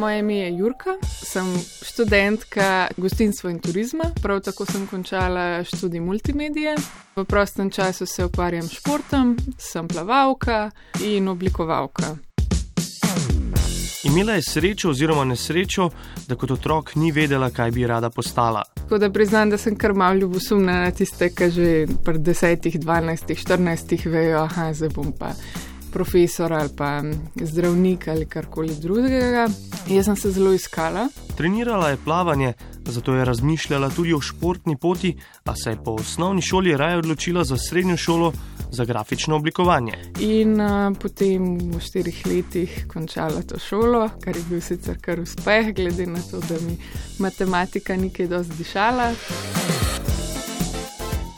moje ime je Jurka, sem študentka gostinstva in turizma, prav tako sem končala študij multimedije. V prostem času se ukvarjam s športom, sem plavalka in oblikovalka. Imela je srečo oziroma nesrečo, da kot otrok ni vedela, kaj bi rada postala. Tako da priznam, da sem kar malo ljubosumna na tiste, ki že pri 10, 12, 14 vejo, da zdaj bom pa profesor ali pa zdravnik ali karkoli drugega. Jaz sem se zelo iskala. Trenirala je plavanje, zato je razmišljala tudi o športni poti, a se je po osnovni šoli raje odločila za srednjo šolo za grafično oblikovanje. In uh, potem v štirih letih končala to šolo, kar je bil sicer kar uspeh, glede na to, da mi matematika nikaj dosti dišala.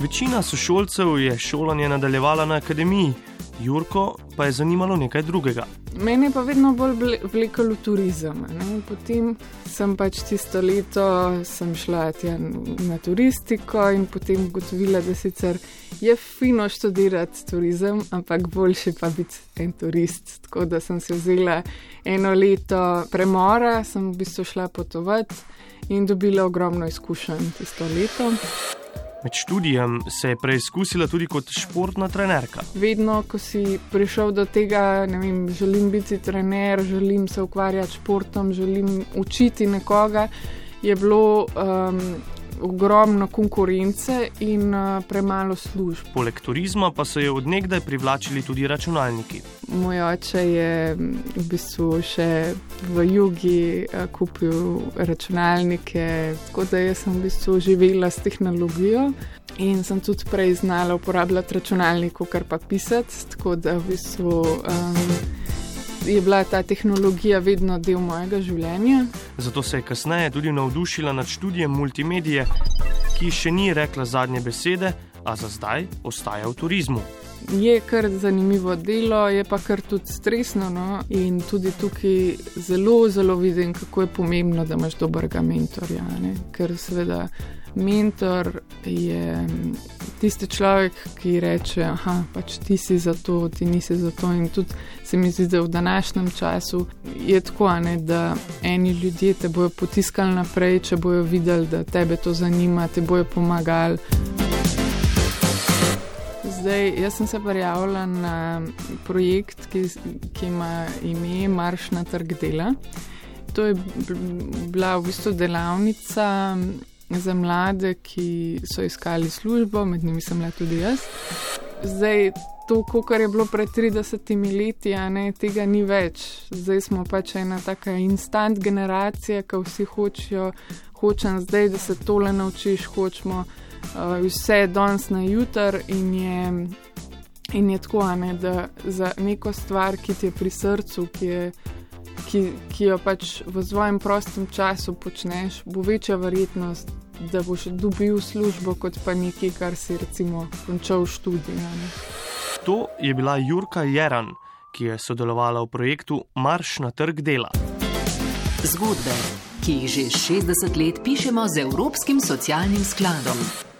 Večina sošolcev je šolanje nadaljevala na akademiji. Jurko pa je zanimalo nekaj drugega. Mene pa vedno bolj vlekel v turizem. Ne? Potem sem pač tisto leto šla na turistiko in potem ugotovila, da sicer je fino študirati turizem, ampak boljše pa biti en turist. Tako da sem se vzela eno leto premora, sem v bistvu šla potovati in dobila ogromno izkušenj tisto leto. Med študijem se je preizkusila tudi kot športna trenerka. Vedno, ko si prišel do tega, da želim biti trener, želim se ukvarjati s športom, želim učiti nekoga, je bilo um, ogromno konkurence in uh, premalo služb. Poleg turizma pa so jo odnegdaj privlačili tudi računalniki. Moj oče je v bistvu še v jugi uh, kupil računalnike, tako da sem v bistvu živela s tehnologijo. In sem tudi prej znala uporabljati računalnik, kar pa pisati, tako da v bistvu. Um, je bila ta tehnologija vedno del mojega življenja. Zato se je kasneje tudi navdušila nad študijem multimedije, ki še ni rekla zadnje besede, a za zdaj ostaja v turizmu. Je kar zanimivo delo, je pa kar tudi stresno. No? In tudi tukaj zelo, zelo vidim, kako je pomembno, da imaš dobrega mentorja. Ne? Ker seveda mentor je tisti človek, ki reče: Ah, pač ti si za to, ti nisi za to. In tudi se mi zdi, da v današnjem času je tako, ne, da eni ljudje te bodo potiskali naprej, če bojo videli, da tebe to zanima, te bojo pomagali. Zdaj, jaz sem se prijavila na projekt, ki, ki ima ime Marš na trg dela. To je bila v bistvu delavnica za mlade, ki so iskali službo, med njimi sem bila tudi jaz. Zdaj, to, kar je bilo pred 30 leti, ne, tega ni več. Zdaj smo pač ena taka instant generacija, ki vsi hočejo, hočem zdaj, da se tole naučiš, hočemo uh, vse danes na jutr in je. In je tako, ne, da za neko stvar, ki ti je pri srcu, ki, je, ki, ki jo pač v svojem prostem času počneš, bo večja verjetnost, da boš dobil službo, kot pa nekaj, kar si recimo končal študij. To je bila Jurka Jeran, ki je sodelovala v projektu Marš na trg dela. Zgodbe, ki jih že 60 let pišemo z Evropskim socialnim skladom.